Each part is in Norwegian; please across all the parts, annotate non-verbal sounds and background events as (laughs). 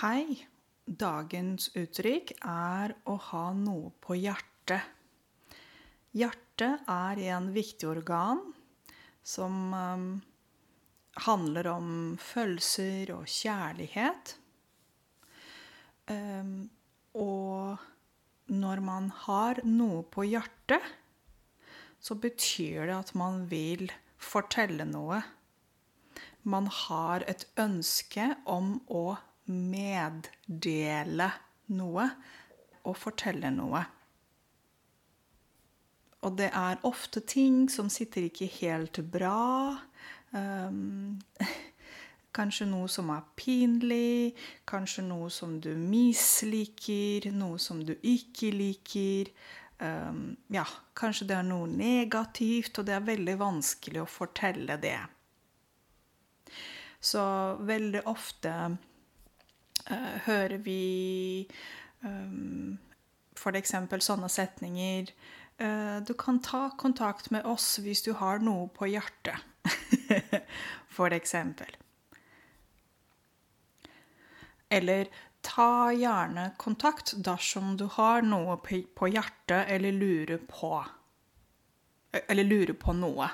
Hei. Dagens uttrykk er å ha noe på hjertet. Hjertet er en viktig organ som um, handler om følelser og kjærlighet. Um, og når man har noe på hjertet, så betyr det at man vil fortelle noe. Man har et ønske om å meddele noe og fortelle noe. Og det er ofte ting som sitter ikke helt bra. Um, (laughs) kanskje noe som er pinlig, kanskje noe som du misliker, noe som du ikke liker. Um, ja, kanskje det er noe negativt, og det er veldig vanskelig å fortelle det. Så veldig ofte hører vi um, f.eks. sånne setninger uh, Du kan ta kontakt med oss hvis du har noe på hjertet. (laughs) eksempel. Eller ta gjerne kontakt dersom du har noe på hjertet eller lurer på Eller lurer på noe.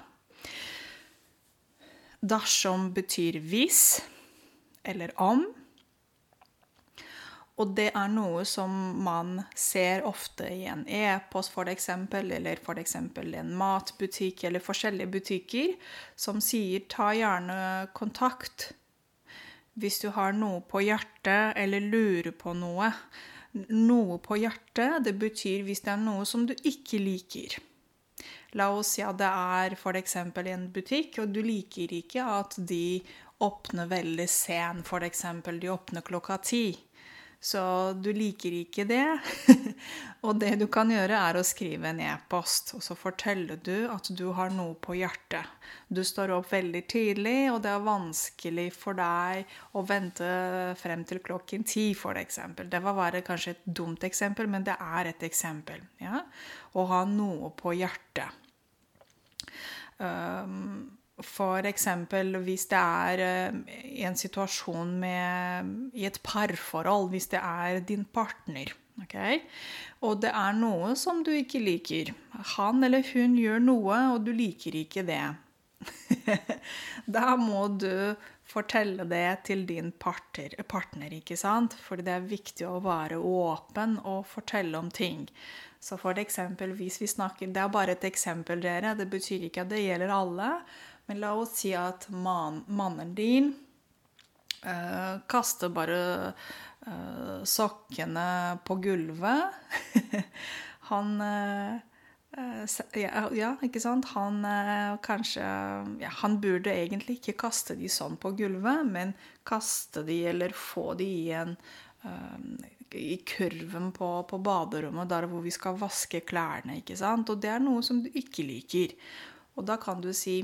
Dersom betyr hvis eller om. Og det er noe som man ser ofte i en e-post, f.eks., eller f.eks. en matbutikk eller forskjellige butikker, som sier 'ta gjerne kontakt' hvis du har noe på hjertet eller lurer på noe. Noe på hjertet, det betyr hvis det er noe som du ikke liker. La oss si at det er f.eks. en butikk, og du liker ikke at de åpner veldig sen, f.eks. de åpner klokka ti. Så du liker ikke det. (laughs) og det du kan gjøre, er å skrive en e-post. Og så forteller du at du har noe på hjertet. Du står opp veldig tidlig, og det er vanskelig for deg å vente frem til klokken ti, f.eks. Det var bare kanskje et dumt eksempel, men det er et eksempel. Ja? Å ha noe på hjertet. Um, for eksempel hvis det er eh, en situasjon med, i et parforhold, hvis det er din partner. Okay? Og det er noe som du ikke liker. Han eller hun gjør noe, og du liker ikke det. (laughs) da må du fortelle det til din partner, partner, ikke sant? For det er viktig å være åpen og fortelle om ting. Så for eksempel, hvis vi snakker Det er bare et eksempel, dere. Det betyr ikke at det gjelder alle. Men la oss si at man, mannen din uh, kaster bare uh, sokkene på gulvet. (laughs) Han uh, ja, ja, ikke sant? Han kanskje ja, Han burde egentlig ikke kaste de sånn på gulvet, men kaste de eller få de i en i kurven på, på, baderommet, der hvor vi skal vaske klærne. ikke sant? Og det er noe som du ikke liker. Og da kan du si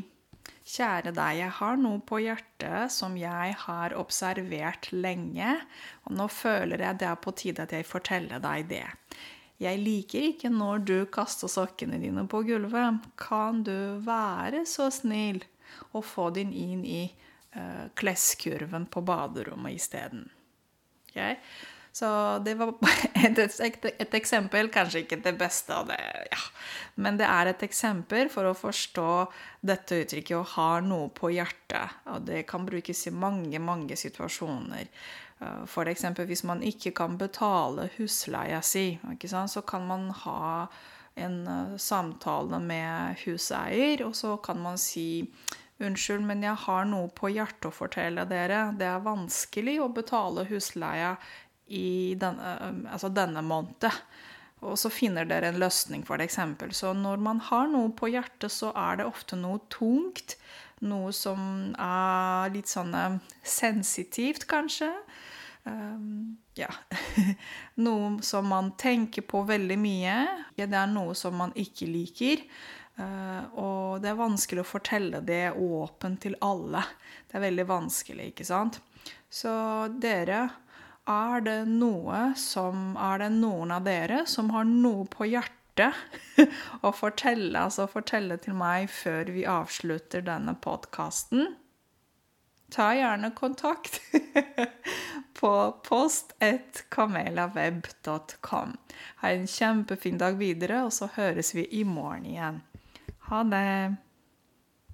Kjære deg, jeg har noe på hjertet som jeg har observert lenge, og nå føler jeg det er på tide at jeg forteller deg det. Jeg liker ikke når du kaster sokkene dine på gulvet. Kan du være så snill å få din inn i uh, kleskurven på baderommet isteden? Okay? Så det var (laughs) et, et, et, eksempel, kanskje ikke det beste av det, ja. Men det er et eksempel for å forstå dette uttrykket å ha noe på hjertet. Og det kan brukes i mange, mange situasjoner. Eh, F.eks. hvis man ikke kan betale husleia si, så kan man ha en eh, samtale med huseier, og så kan man si Unnskyld, men jeg har noe på hjertet å fortelle dere. Det er vanskelig å betale husleia i denne, altså denne måneden. Og så finner dere en løsning for eksempel. Så når man har noe på hjertet, så er det ofte noe tungt. Noe som er litt sånn sensitivt, kanskje. Um, ja. (laughs) noe som man tenker på veldig mye. Det er noe som man ikke liker. Uh, og det er vanskelig å fortelle det åpent til alle. Det er veldig vanskelig, ikke sant? Så dere er det noe som Er det noen av dere som har noe på hjertet (laughs) å fortelle, altså fortelle til meg før vi avslutter denne podkasten? Ta gjerne kontakt (laughs) på post1kamelaweb.com. Ha en kjempefin dag videre, og så høres vi i morgen igjen. Ha det!